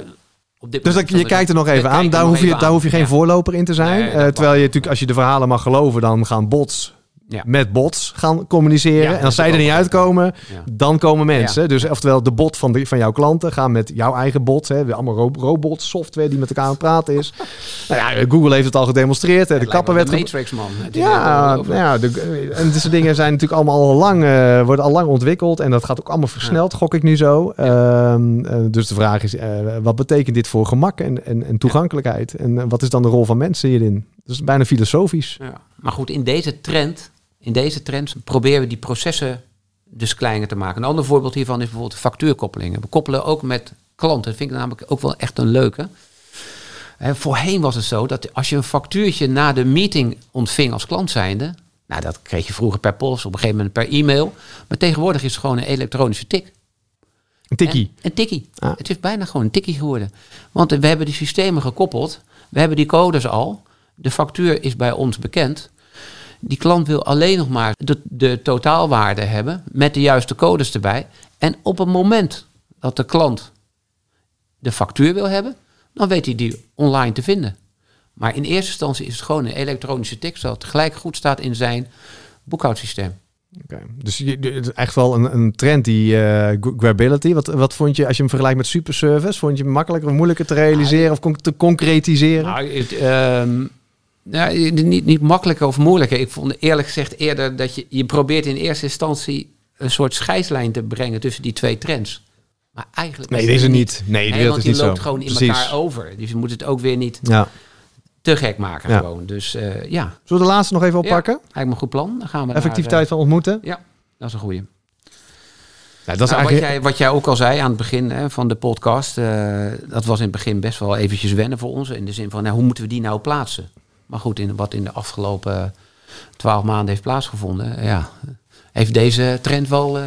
[SPEAKER 2] Op dit
[SPEAKER 3] Dus dat, je kijkt er nog even aan. Daar hoef, je, daar hoef je geen voorloper in te zijn. Eh, terwijl je natuurlijk, als je de verhalen mag geloven, dan gaan bots
[SPEAKER 2] Ja.
[SPEAKER 3] met bots gaan communiceren.
[SPEAKER 2] Ja,
[SPEAKER 3] en als zij er niet uitkomen,
[SPEAKER 2] Ja.
[SPEAKER 3] dan komen mensen. Dus oftewel de bot van, de, van jouw klanten gaan met jouw eigen bot. Hè, allemaal ro robots, software die met elkaar aan het praten is. nou ja, Google heeft het al gedemonstreerd. Hè, de kapper werd
[SPEAKER 2] de Matrix, man.
[SPEAKER 3] Ja, nou ja de, en dit soort dingen zijn natuurlijk allemaal al lang, eh, worden al lang ontwikkeld. En dat gaat ook allemaal versneld, gok ik nu zo. Ehm, eh, dus de vraag is, eh, wat betekent dit voor gemak en, en, en toegankelijkheid? En eh, wat is dan de rol van mensen hierin? Dat is bijna filosofisch.
[SPEAKER 2] Ja. Maar goed, in deze trend, in deze trend proberen we die processen dus kleiner te maken. Een ander voorbeeld hiervan is bijvoorbeeld factuurkoppelingen. We koppelen ook met klanten. Dat vind ik namelijk ook wel echt een leuke. Voorheen was het zo dat als je een factuurtje na de meeting ontving als klant zijnde, nou dat kreeg je vroeger per post, op een gegeven moment per e-mail. Maar tegenwoordig is het gewoon een elektronische tik.
[SPEAKER 3] Een tikkie.
[SPEAKER 2] En, een tikkie.
[SPEAKER 3] Ah.
[SPEAKER 2] Het is bijna gewoon een tikkie geworden. Want we hebben die systemen gekoppeld. We hebben die codes al. De factuur is bij ons bekend. Die klant wil alleen nog maar de, de totaalwaarde hebben met de juiste codes erbij. En op het moment dat de klant de factuur wil hebben, dan weet hij die online te vinden. Maar in eerste instantie is het gewoon een elektronische tik, zodat het gelijk goed staat in zijn boekhoudsysteem.
[SPEAKER 3] Oké, Dus het is echt wel een, een trend, die grability. Wat, wat vond je, als je hem vergelijkt met superservice, vond je hem makkelijker of moeilijker te realiseren of con- te concretiseren?
[SPEAKER 2] Nou, het, ehm, nou, niet, niet makkelijker of moeilijker. Ik vond eerlijk gezegd eerder dat je, je probeert in eerste instantie een soort scheidslijn te brengen tussen die twee trends. Maar eigenlijk
[SPEAKER 3] nee, deze niet. Nee, is
[SPEAKER 2] die
[SPEAKER 3] niet zo.
[SPEAKER 2] loopt gewoon in
[SPEAKER 3] Precies.
[SPEAKER 2] elkaar over. Dus je moet het ook weer niet
[SPEAKER 3] Ja.
[SPEAKER 2] te gek maken
[SPEAKER 3] Ja.
[SPEAKER 2] gewoon. Dus eh, ja,
[SPEAKER 3] Zullen we de laatste nog even oppakken?
[SPEAKER 2] eigenlijk een goed plan. Dan gaan we
[SPEAKER 3] Effectiviteit van ontmoeten.
[SPEAKER 2] Eh, ja, dat is een goeie.
[SPEAKER 3] Ja, dat is
[SPEAKER 2] Nou, wat,
[SPEAKER 3] eigenlijk...
[SPEAKER 2] jij, wat jij ook al zei aan het begin hè, van de podcast, eh, dat was in het begin best wel eventjes wennen voor ons. In de zin van, nou, hoe moeten we die nou plaatsen? Maar goed, in, wat in de afgelopen twaalf maanden heeft plaatsgevonden, ja, heeft deze trend wel eh,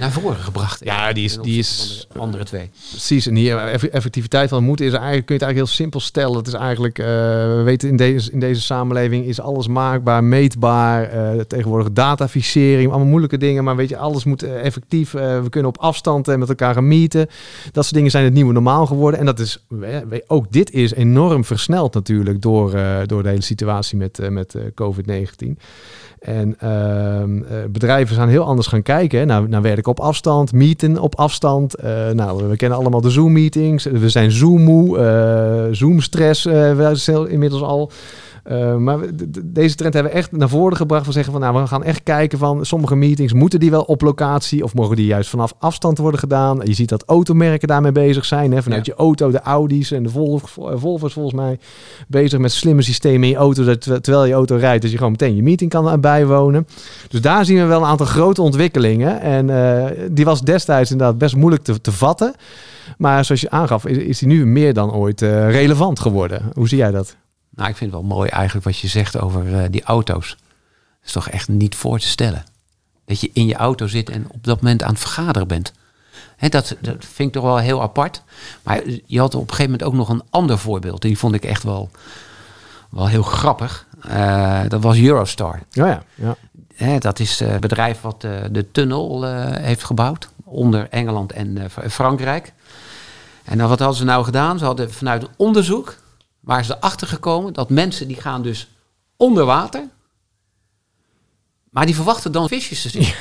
[SPEAKER 2] naar voren gebracht.
[SPEAKER 3] Ja, die is- die is-
[SPEAKER 2] andere twee.
[SPEAKER 3] Precies, en hier eff- effectiviteit van ontmoeten is eigenlijk, kun je het eigenlijk heel simpel stellen. Het is eigenlijk, eh, we weten in deze, in deze samenleving is alles maakbaar, meetbaar, eh, tegenwoordig dataficering, allemaal moeilijke dingen, maar weet je, alles moet eh, effectief. eh, we kunnen op afstand eh, met elkaar gaan meeten. Dat soort dingen zijn het nieuwe normaal geworden. En dat is, ook dit is enorm versneld natuurlijk door, door de hele situatie met, met eh, COVID-19. En ehm, eh, bedrijven zijn heel anders gaan kijken hè, naar, naar op afstand, meeten op afstand. Eh, nou, we kennen allemaal de Zoom-meetings. We zijn Zoom-moe, eh, Zoom-stress eh, inmiddels al. Eh, maar we- deze trend hebben we echt naar voren gebracht. We zeggen van nou, we gaan echt kijken van sommige meetings moeten die wel op locatie of mogen die juist vanaf afstand worden gedaan. Je ziet dat automerken daarmee bezig zijn. Hè, vanuit
[SPEAKER 2] Ja.
[SPEAKER 3] je auto, de Audi's en de Volvo, eh, Volvo's volgens mij bezig met slimme systemen in je auto. Dat ter- terwijl je auto rijdt, dat je gewoon meteen je meeting kan eh, bijwonen. Dus daar zien we wel een aantal grote ontwikkelingen. En die was destijds inderdaad best moeilijk te, te vatten. Maar zoals je aangaf, is, is die nu meer dan ooit relevant geworden. Hoe zie jij dat?
[SPEAKER 2] Nou, ik vind het wel mooi eigenlijk wat je zegt over eh, die auto's. Dat is toch echt niet voor te stellen. Dat je in je auto zit en op dat moment aan het vergaderen bent. Hè, dat, dat vind ik toch wel heel apart. Maar je had op een gegeven moment ook nog een ander voorbeeld. Die vond ik echt wel, wel heel grappig. Eh, dat was Eurostar.
[SPEAKER 3] Ja, ja. ja.
[SPEAKER 2] Hè, dat is eh, het bedrijf wat de tunnel heeft gebouwd. Onder Engeland en Fr- Frankrijk. En dan wat hadden ze nou gedaan? Ze hadden vanuit een onderzoek... waren ze erachter gekomen dat mensen die gaan dus onder water... maar die verwachten dan visjes te zien.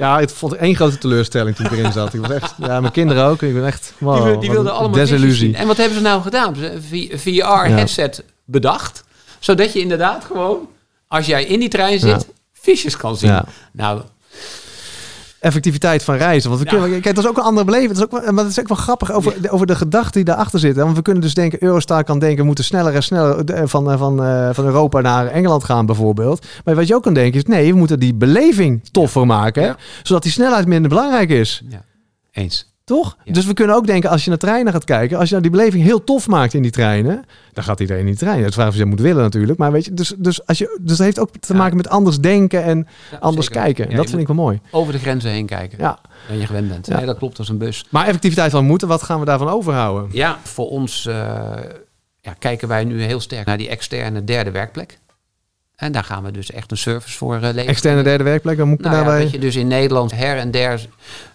[SPEAKER 3] Ja, ik vond één grote teleurstelling toen ik erin zat. Ik was echt, ja, mijn kinderen ook. Ik ben echt, wow,
[SPEAKER 2] die, wilden allemaal
[SPEAKER 3] desillusie.
[SPEAKER 2] En wat hebben ze nou gedaan? Ze VR-headset bedacht. Zodat je inderdaad gewoon, als jij in die trein zit...
[SPEAKER 3] Ja.
[SPEAKER 2] visjes kan zien.
[SPEAKER 3] Ja.
[SPEAKER 2] Nou,
[SPEAKER 3] effectiviteit van reizen. Want we
[SPEAKER 2] Ja.
[SPEAKER 3] kunnen, kijk, dat is ook een andere beleving. Dat is ook, maar dat is ook wel grappig over, de, over de gedachte die daarachter zit. hè. Want we kunnen dus denken, Eurostar kan denken, we moeten sneller en sneller eh, van, eh, van, eh, van Europa naar Engeland gaan bijvoorbeeld. Maar wat je ook kan denken is, nee, we moeten die beleving toffer maken. Hè? Zodat die snelheid minder belangrijk is.
[SPEAKER 2] ja, eens.
[SPEAKER 3] Toch?
[SPEAKER 2] Ja.
[SPEAKER 3] Dus we kunnen ook denken, als je naar treinen gaat kijken, als je nou die beleving heel tof maakt in die treinen, dan gaat iedereen in die trein. Het is vraag of je dat moet willen natuurlijk. Maar weet je, dus, dus, als je, dus dat heeft ook te maken met anders denken en
[SPEAKER 2] Ja,
[SPEAKER 3] anders
[SPEAKER 2] zeker.
[SPEAKER 3] kijken. En
[SPEAKER 2] Ja,
[SPEAKER 3] dat
[SPEAKER 2] je
[SPEAKER 3] vind ik wel mooi.
[SPEAKER 2] over de grenzen heen kijken.
[SPEAKER 3] Ja.
[SPEAKER 2] Dan je gewend bent.
[SPEAKER 3] Ja.
[SPEAKER 2] Nee, dat klopt als een bus.
[SPEAKER 3] Maar effectiviteit van moeten, wat gaan we daarvan overhouden?
[SPEAKER 2] Ja, voor ons eh, ja, kijken wij nu heel sterk naar die externe derde werkplek. En daar gaan we dus echt een service voor eh leveren.
[SPEAKER 3] Externe derde werkplek, dan moet ik
[SPEAKER 2] Nou
[SPEAKER 3] daarbij...
[SPEAKER 2] dat je dus in Nederland her en der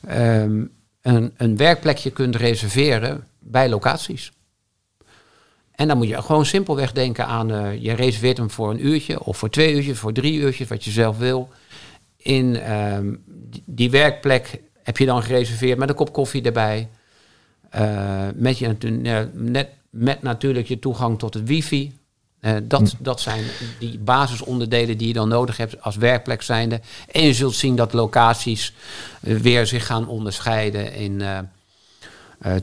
[SPEAKER 2] ehm, een, een werkplekje kunt reserveren bij locaties. En dan moet je gewoon simpelweg denken aan, eh, je reserveert hem voor een uurtje of voor twee uurtjes, voor drie uurtjes, wat je zelf wil. In ehm, die, werkplek heb je dan gereserveerd met een kop koffie erbij. Eh, met, je, net, met natuurlijk je toegang tot het wifi. Eh, dat, dat zijn die basisonderdelen die je dan nodig hebt als werkplek zijnde. En je zult zien dat locaties eh, weer zich gaan onderscheiden in eh,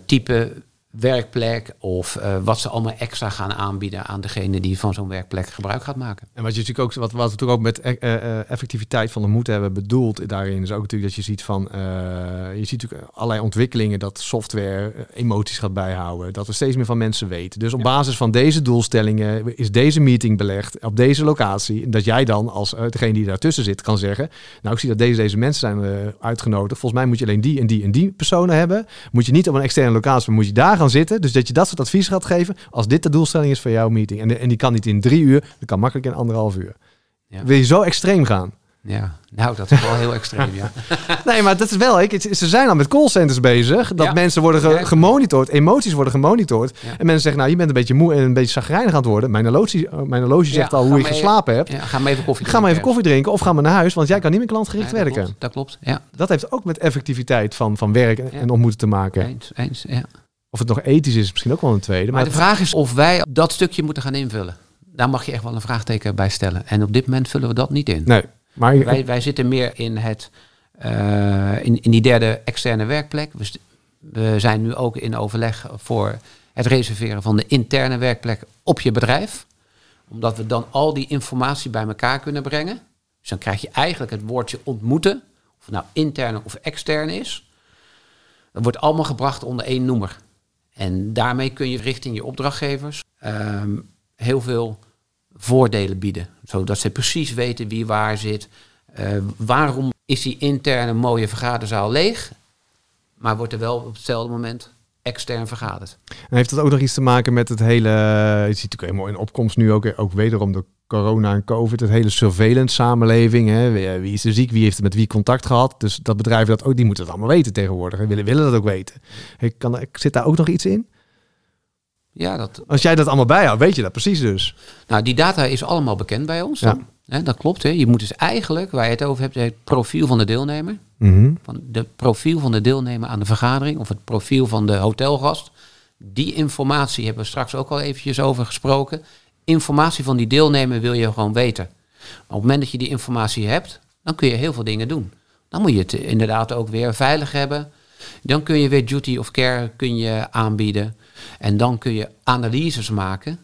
[SPEAKER 2] type werkplek of eh, wat ze allemaal extra gaan aanbieden aan degene die van zo'n werkplek gebruik gaat maken.
[SPEAKER 3] En wat je natuurlijk ook, wat, wat we natuurlijk ook met eh, eh, effectiviteit van de moed hebben bedoeld daarin, is ook natuurlijk dat je ziet van, je ziet natuurlijk allerlei ontwikkelingen dat software emoties gaat bijhouden, dat we steeds meer van mensen weten. Dus op
[SPEAKER 2] Ja.
[SPEAKER 3] basis van deze doelstellingen is deze meeting belegd op deze locatie, en dat jij dan als degene die daartussen zit kan zeggen, nou ik zie dat deze deze mensen zijn uitgenodigd, volgens mij moet je alleen die en die en die personen hebben, moet je niet op een externe locatie, maar moet je daar gaan zitten. Dus dat je dat soort advies gaat geven. Als dit de doelstelling is van jouw meeting. En, en die kan niet in drie uur, dat kan makkelijk in anderhalf uur.
[SPEAKER 2] Ja.
[SPEAKER 3] Wil je zo extreem gaan?
[SPEAKER 2] Ja, nou, dat is wel heel extreem, ja.
[SPEAKER 3] Nee, maar dat is wel. Ik, ze zijn al met callcenters bezig. Dat
[SPEAKER 2] Ja.
[SPEAKER 3] mensen worden ge- gemonitord, emoties worden gemonitord.
[SPEAKER 2] Ja.
[SPEAKER 3] En mensen zeggen, nou, je bent een beetje moe en een beetje zagrijnig aan het worden. Mijn horloge, eh, mijn horloge zegt al hoe je geslapen hebt.
[SPEAKER 2] ja ga maar even koffie
[SPEAKER 3] Ga maar even
[SPEAKER 2] drinken.
[SPEAKER 3] koffie drinken of ga maar naar huis, want jij kan niet meer klantgericht
[SPEAKER 2] dat
[SPEAKER 3] werken.
[SPEAKER 2] Klopt, dat klopt, ja.
[SPEAKER 3] Dat heeft ook met effectiviteit van, van werk en ontmoeten te maken.
[SPEAKER 2] Eens, eens, ja.
[SPEAKER 3] Of het nog ethisch is, misschien ook wel een tweede. Maar,
[SPEAKER 2] Maar de vraag is of wij dat stukje moeten gaan invullen. Daar mag je echt wel een vraagteken bij stellen. En op dit moment vullen we dat niet in.
[SPEAKER 3] nee, maar
[SPEAKER 2] Wij, wij zitten meer in, het, eh, in, in die derde externe werkplek. We zijn nu ook in overleg voor het reserveren van de interne werkplek op je bedrijf. Omdat we dan al die informatie bij elkaar kunnen brengen. Dus dan krijg je eigenlijk het woordje ontmoeten. Of het nou interne of externe is. Dat wordt allemaal gebracht onder één noemer. En daarmee kun je richting je opdrachtgevers ehm, heel veel voordelen bieden. Zodat ze precies weten wie waar zit. Eh, waarom is die interne mooie vergaderzaal leeg, maar wordt er wel op hetzelfde moment extern vergaderd?
[SPEAKER 3] En heeft dat ook nog iets te maken met het hele... Je ziet natuurlijk helemaal in opkomst nu ook, ook wederom de corona en covid. Het hele surveillance samenleving. Hè? Wie, wie is er ziek? Wie heeft met wie contact gehad? Dus dat bedrijven dat ook, die moeten het allemaal weten tegenwoordig. En willen, willen dat ook weten. Hey, kan, zit daar ook nog iets in?
[SPEAKER 2] Ja, dat,
[SPEAKER 3] Als jij dat allemaal bijhoudt, weet je dat precies dus.
[SPEAKER 2] nou, die data is allemaal bekend bij ons.
[SPEAKER 3] Ja.
[SPEAKER 2] Dan. Hè, dat klopt. Hè. Je moet dus eigenlijk, waar je het over hebt, het profiel van de deelnemer.
[SPEAKER 3] Mhm.
[SPEAKER 2] Van de profiel van de deelnemer aan de vergadering of het profiel van de hotelgast. Die informatie hebben we straks ook al eventjes over gesproken. Informatie van die deelnemer wil je gewoon weten. Maar op het moment dat je die informatie hebt, dan kun je heel veel dingen doen. Dan moet je het inderdaad ook weer veilig hebben. Dan kun je weer duty of care kun je aanbieden. En dan kun je analyses maken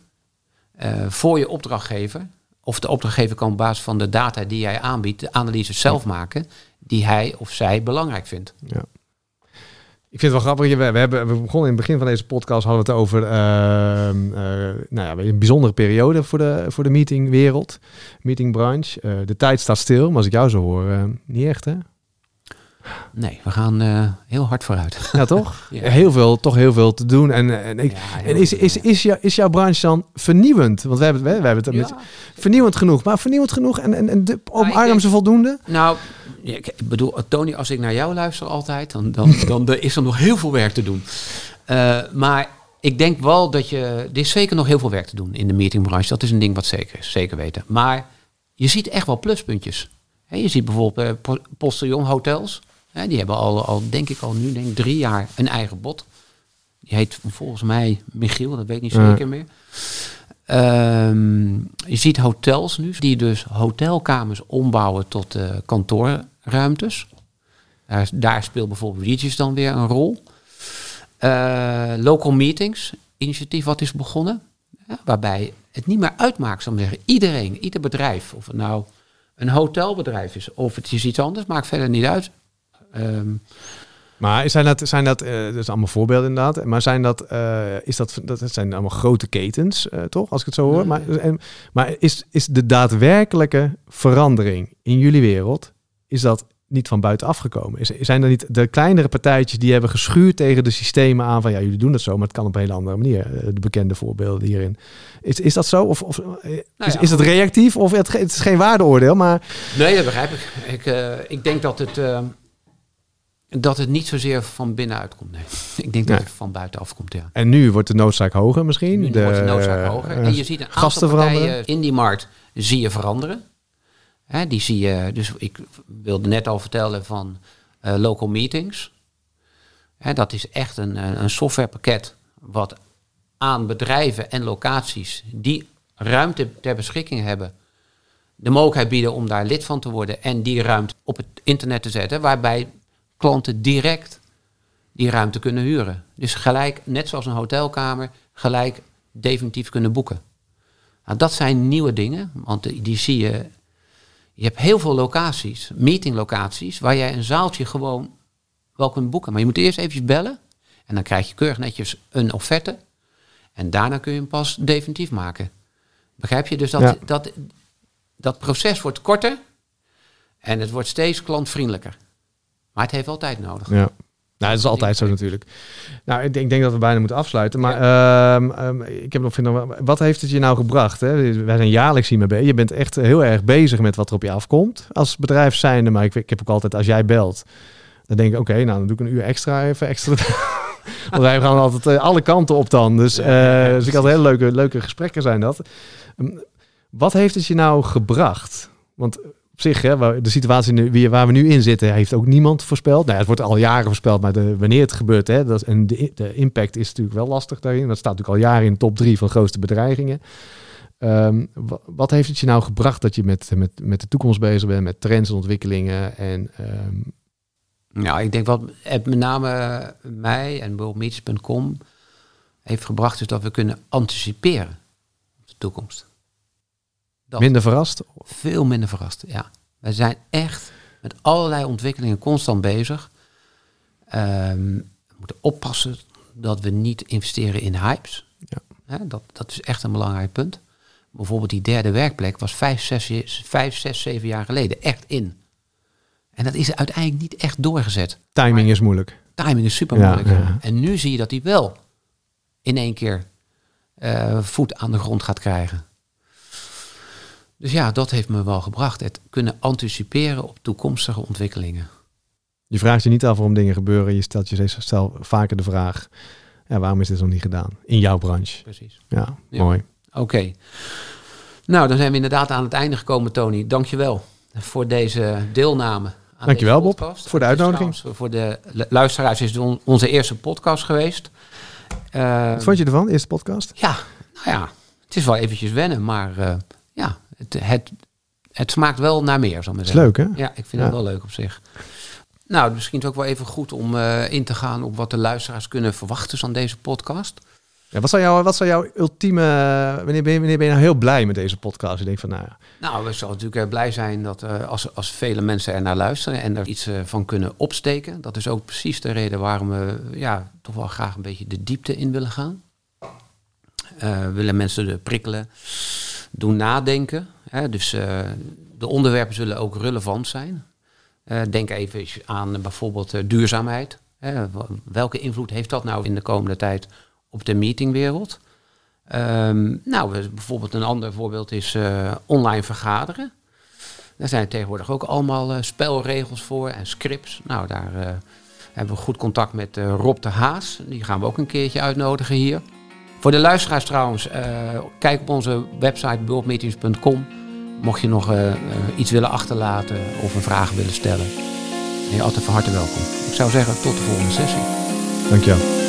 [SPEAKER 2] eh, voor je opdrachtgever. Of de opdrachtgever kan op basis van de data die jij aanbiedt, de analyses zelf maken die hij of zij belangrijk vindt.
[SPEAKER 3] Ja. Ik vind het wel grappig. We, we, hebben, we begonnen in het begin van deze podcast hadden we het over ehm, eh, nou ja, een bijzondere periode voor de, voor de meetingwereld, meetingbranche. Eh, de tijd staat stil, maar als ik jou zo hoor, eh, niet echt hè?
[SPEAKER 2] Nee, we gaan heel hard vooruit.
[SPEAKER 3] Ja, toch?
[SPEAKER 2] Ja.
[SPEAKER 3] Heel veel, toch heel veel te doen. En, en, ik,
[SPEAKER 2] Ja,
[SPEAKER 3] en is, is, is, jou, is jouw branche dan vernieuwend? Want we hebben, het- we, we hebben het met, vernieuwend genoeg, maar vernieuwend genoeg en, en, en de,
[SPEAKER 2] ik
[SPEAKER 3] omarm ze voldoende?
[SPEAKER 2] Nou, ik bedoel, Tony, als ik naar jou luister altijd, dan, dan, dan is er nog heel veel werk te doen. Eh, maar ik denk wel dat je, er is zeker nog heel veel werk te doen in de meetingbranche. Dat is een ding wat zeker is, zeker weten. Maar je ziet echt wel pluspuntjes. Je ziet bijvoorbeeld Postillon Hotels. Die hebben al, al, denk ik al nu, denk drie jaar een eigen bot. Die heet volgens mij Michiel, dat weet ik niet
[SPEAKER 3] Ja.
[SPEAKER 2] zeker meer. Ehm, je ziet hotels nu die dus hotelkamers ombouwen tot eh, kantoorruimtes. Daar, daar speelt bijvoorbeeld Regis dan weer een rol. Eh, local meetings, initiatief wat is begonnen. Ja, waarbij het niet meer uitmaakt, zal ik zeggen. Iedereen, ieder bedrijf, of het nou een hotelbedrijf is of het is iets anders, maakt verder niet uit. Ehm,
[SPEAKER 3] Maar zijn dat, zijn dat, eh dat is allemaal voorbeelden inderdaad, maar zijn dat, eh, is dat, dat zijn allemaal grote ketens, toch, als ik het zo hoor. Maar, en, maar is, is de daadwerkelijke verandering in jullie wereld, is dat niet van buitenaf gekomen? Is, zijn er niet de kleinere partijtjes die hebben geschuurd tegen de systemen aan van, ja, jullie doen het zo, maar het kan op een hele andere manier, eh, de bekende voorbeelden hierin. Is, is dat zo? Of, of eh, is,
[SPEAKER 2] Nou ja,
[SPEAKER 3] is het reactief? Of het, het is geen waardeoordeel, maar
[SPEAKER 2] Nee, dat begrijp ik. Ik, eh, ik denk dat het, dat het niet zozeer van binnenuit komt. Nee. Ik denk dat het van buitenaf komt, ja.
[SPEAKER 3] en nu wordt de noodzaak hoger misschien.
[SPEAKER 2] Nu
[SPEAKER 3] de,
[SPEAKER 2] wordt de noodzaak hoger. En je ziet een aantal
[SPEAKER 3] gasten
[SPEAKER 2] partijen
[SPEAKER 3] veranderen.
[SPEAKER 2] in die markt zie je veranderen. Die zie je, dus ik wilde net al vertellen van eh, local meetings. Dat is echt een, een een softwarepakket wat aan bedrijven en locaties die ruimte ter beschikking hebben, de mogelijkheid bieden om daar lid van te worden en die ruimte op het internet te zetten, waarbij klanten direct die ruimte kunnen huren. Dus gelijk, net zoals een hotelkamer, gelijk definitief kunnen boeken. Nou, dat zijn nieuwe dingen, want die zie je. Je hebt heel veel locaties, meetinglocaties, waar jij een zaaltje gewoon wel kunt boeken. Maar je moet eerst eventjes bellen en dan krijg je keurig netjes een offerte. En daarna kun je hem pas definitief maken. Begrijp je? Dus dat,
[SPEAKER 3] Ja.
[SPEAKER 2] dat, dat proces wordt korter en het wordt steeds klantvriendelijker. Maar het heeft wel tijd nodig.
[SPEAKER 3] Ja. Nou, dat is altijd zo natuurlijk. Nou, ik denk, ik denk dat we bijna moeten afsluiten. Maar ehm, ehm, ik heb nog vinden, wat heeft het je nou gebracht? Hè? Wij zijn jaarlijks hiermee bezig. Je bent echt heel erg bezig met wat er op je afkomt als bedrijf zijnde. Maar ik, ik heb ook altijd, als jij belt, dan denk ik, oké, nou dan doe ik een uur extra even extra. Want wij gaan altijd eh, alle kanten op dan. Dus, eh, dus ik had hele leuke, leuke gesprekken zijn dat. Ehm, wat heeft het je nou gebracht? Want op zich, hè, de situatie waar we nu in zitten, heeft ook niemand voorspeld. Nou, het wordt al jaren voorspeld, maar de, wanneer het gebeurt, hè, dat, en de, de, impact is natuurlijk wel lastig daarin. Dat staat natuurlijk al jaren in de top drie van grootste bedreigingen. Ehm, wat heeft het je nou gebracht dat je met, met, met de toekomst bezig bent, met trends en ontwikkelingen? En, um...
[SPEAKER 2] Nou, ik denk wat het met name mij en worldmeets.com heeft gebracht, is dat we kunnen anticiperen op de toekomst.
[SPEAKER 3] Minder verrast?
[SPEAKER 2] Veel minder verrast, ja. We zijn echt met allerlei ontwikkelingen constant bezig. Um, we moeten oppassen dat we niet investeren in hypes. Ja. dat, dat is echt een belangrijk punt. Bijvoorbeeld die derde werkplek was vijf, zes, vijf, zes, zeven jaar geleden echt in. En dat is uiteindelijk niet echt doorgezet.
[SPEAKER 3] Timing is moeilijk.
[SPEAKER 2] Timing is super moeilijk. Ja, En nu zie je dat die wel in één keer uh, voet aan de grond gaat krijgen. Dus ja, dat heeft me wel gebracht. Het kunnen anticiperen op toekomstige ontwikkelingen.
[SPEAKER 3] Je vraagt je niet af waarom dingen gebeuren. Je stelt je stel vaker de vraag: ja, waarom is dit nog niet gedaan? In jouw branche.
[SPEAKER 2] Precies.
[SPEAKER 3] Ja, mooi.
[SPEAKER 2] Oké. Nou, dan zijn we inderdaad aan het einde gekomen, Tony. Dankjewel voor deze deelname.
[SPEAKER 3] Aan Dankjewel, Bob, voor de uitnodiging.
[SPEAKER 2] Voor de luisteraars is het onze eerste podcast geweest.
[SPEAKER 3] Wat vond je ervan, eerste podcast?
[SPEAKER 2] Ja, nou ja, het is wel eventjes wennen, maar uh, ja, het, het, het smaakt wel naar meer, zal ik maar zeggen.
[SPEAKER 3] leuk, hè?
[SPEAKER 2] Ja, ik vind het wel leuk op zich. Nou, misschien is het ook wel even goed om uh, in te gaan op wat de luisteraars kunnen verwachten van deze podcast.
[SPEAKER 3] Ja, wat, zou jou, wat zou jouw ultieme... Wanneer ben, je, wanneer ben je nou heel blij met deze podcast? Ik denk van, nou ja.
[SPEAKER 2] Nou, we zullen natuurlijk blij zijn dat uh, als, als vele mensen er naar luisteren en er iets uh, van kunnen opsteken. Dat is ook precies de reden waarom we ja, toch wel graag een beetje de diepte in willen gaan. Willen mensen prikkelen doen nadenken. Hè? Dus uh, de onderwerpen zullen ook relevant zijn. Uh, denk even aan bijvoorbeeld uh, duurzaamheid. Welke invloed heeft dat nou in de komende tijd op de meetingwereld? Um, nou, bijvoorbeeld een ander voorbeeld is online vergaderen. Daar zijn tegenwoordig ook allemaal spelregels voor en scripts. Nou, daar hebben we goed contact met Rob de Haas. Die gaan we ook een keertje uitnodigen hier. Voor de luisteraars trouwens, uh, kijk op onze website bulkmeetings.com. Mocht je nog uh, iets willen achterlaten of een vraag willen stellen. Ben je altijd van harte welkom. Ik zou zeggen, tot de volgende sessie.
[SPEAKER 3] Dankjewel.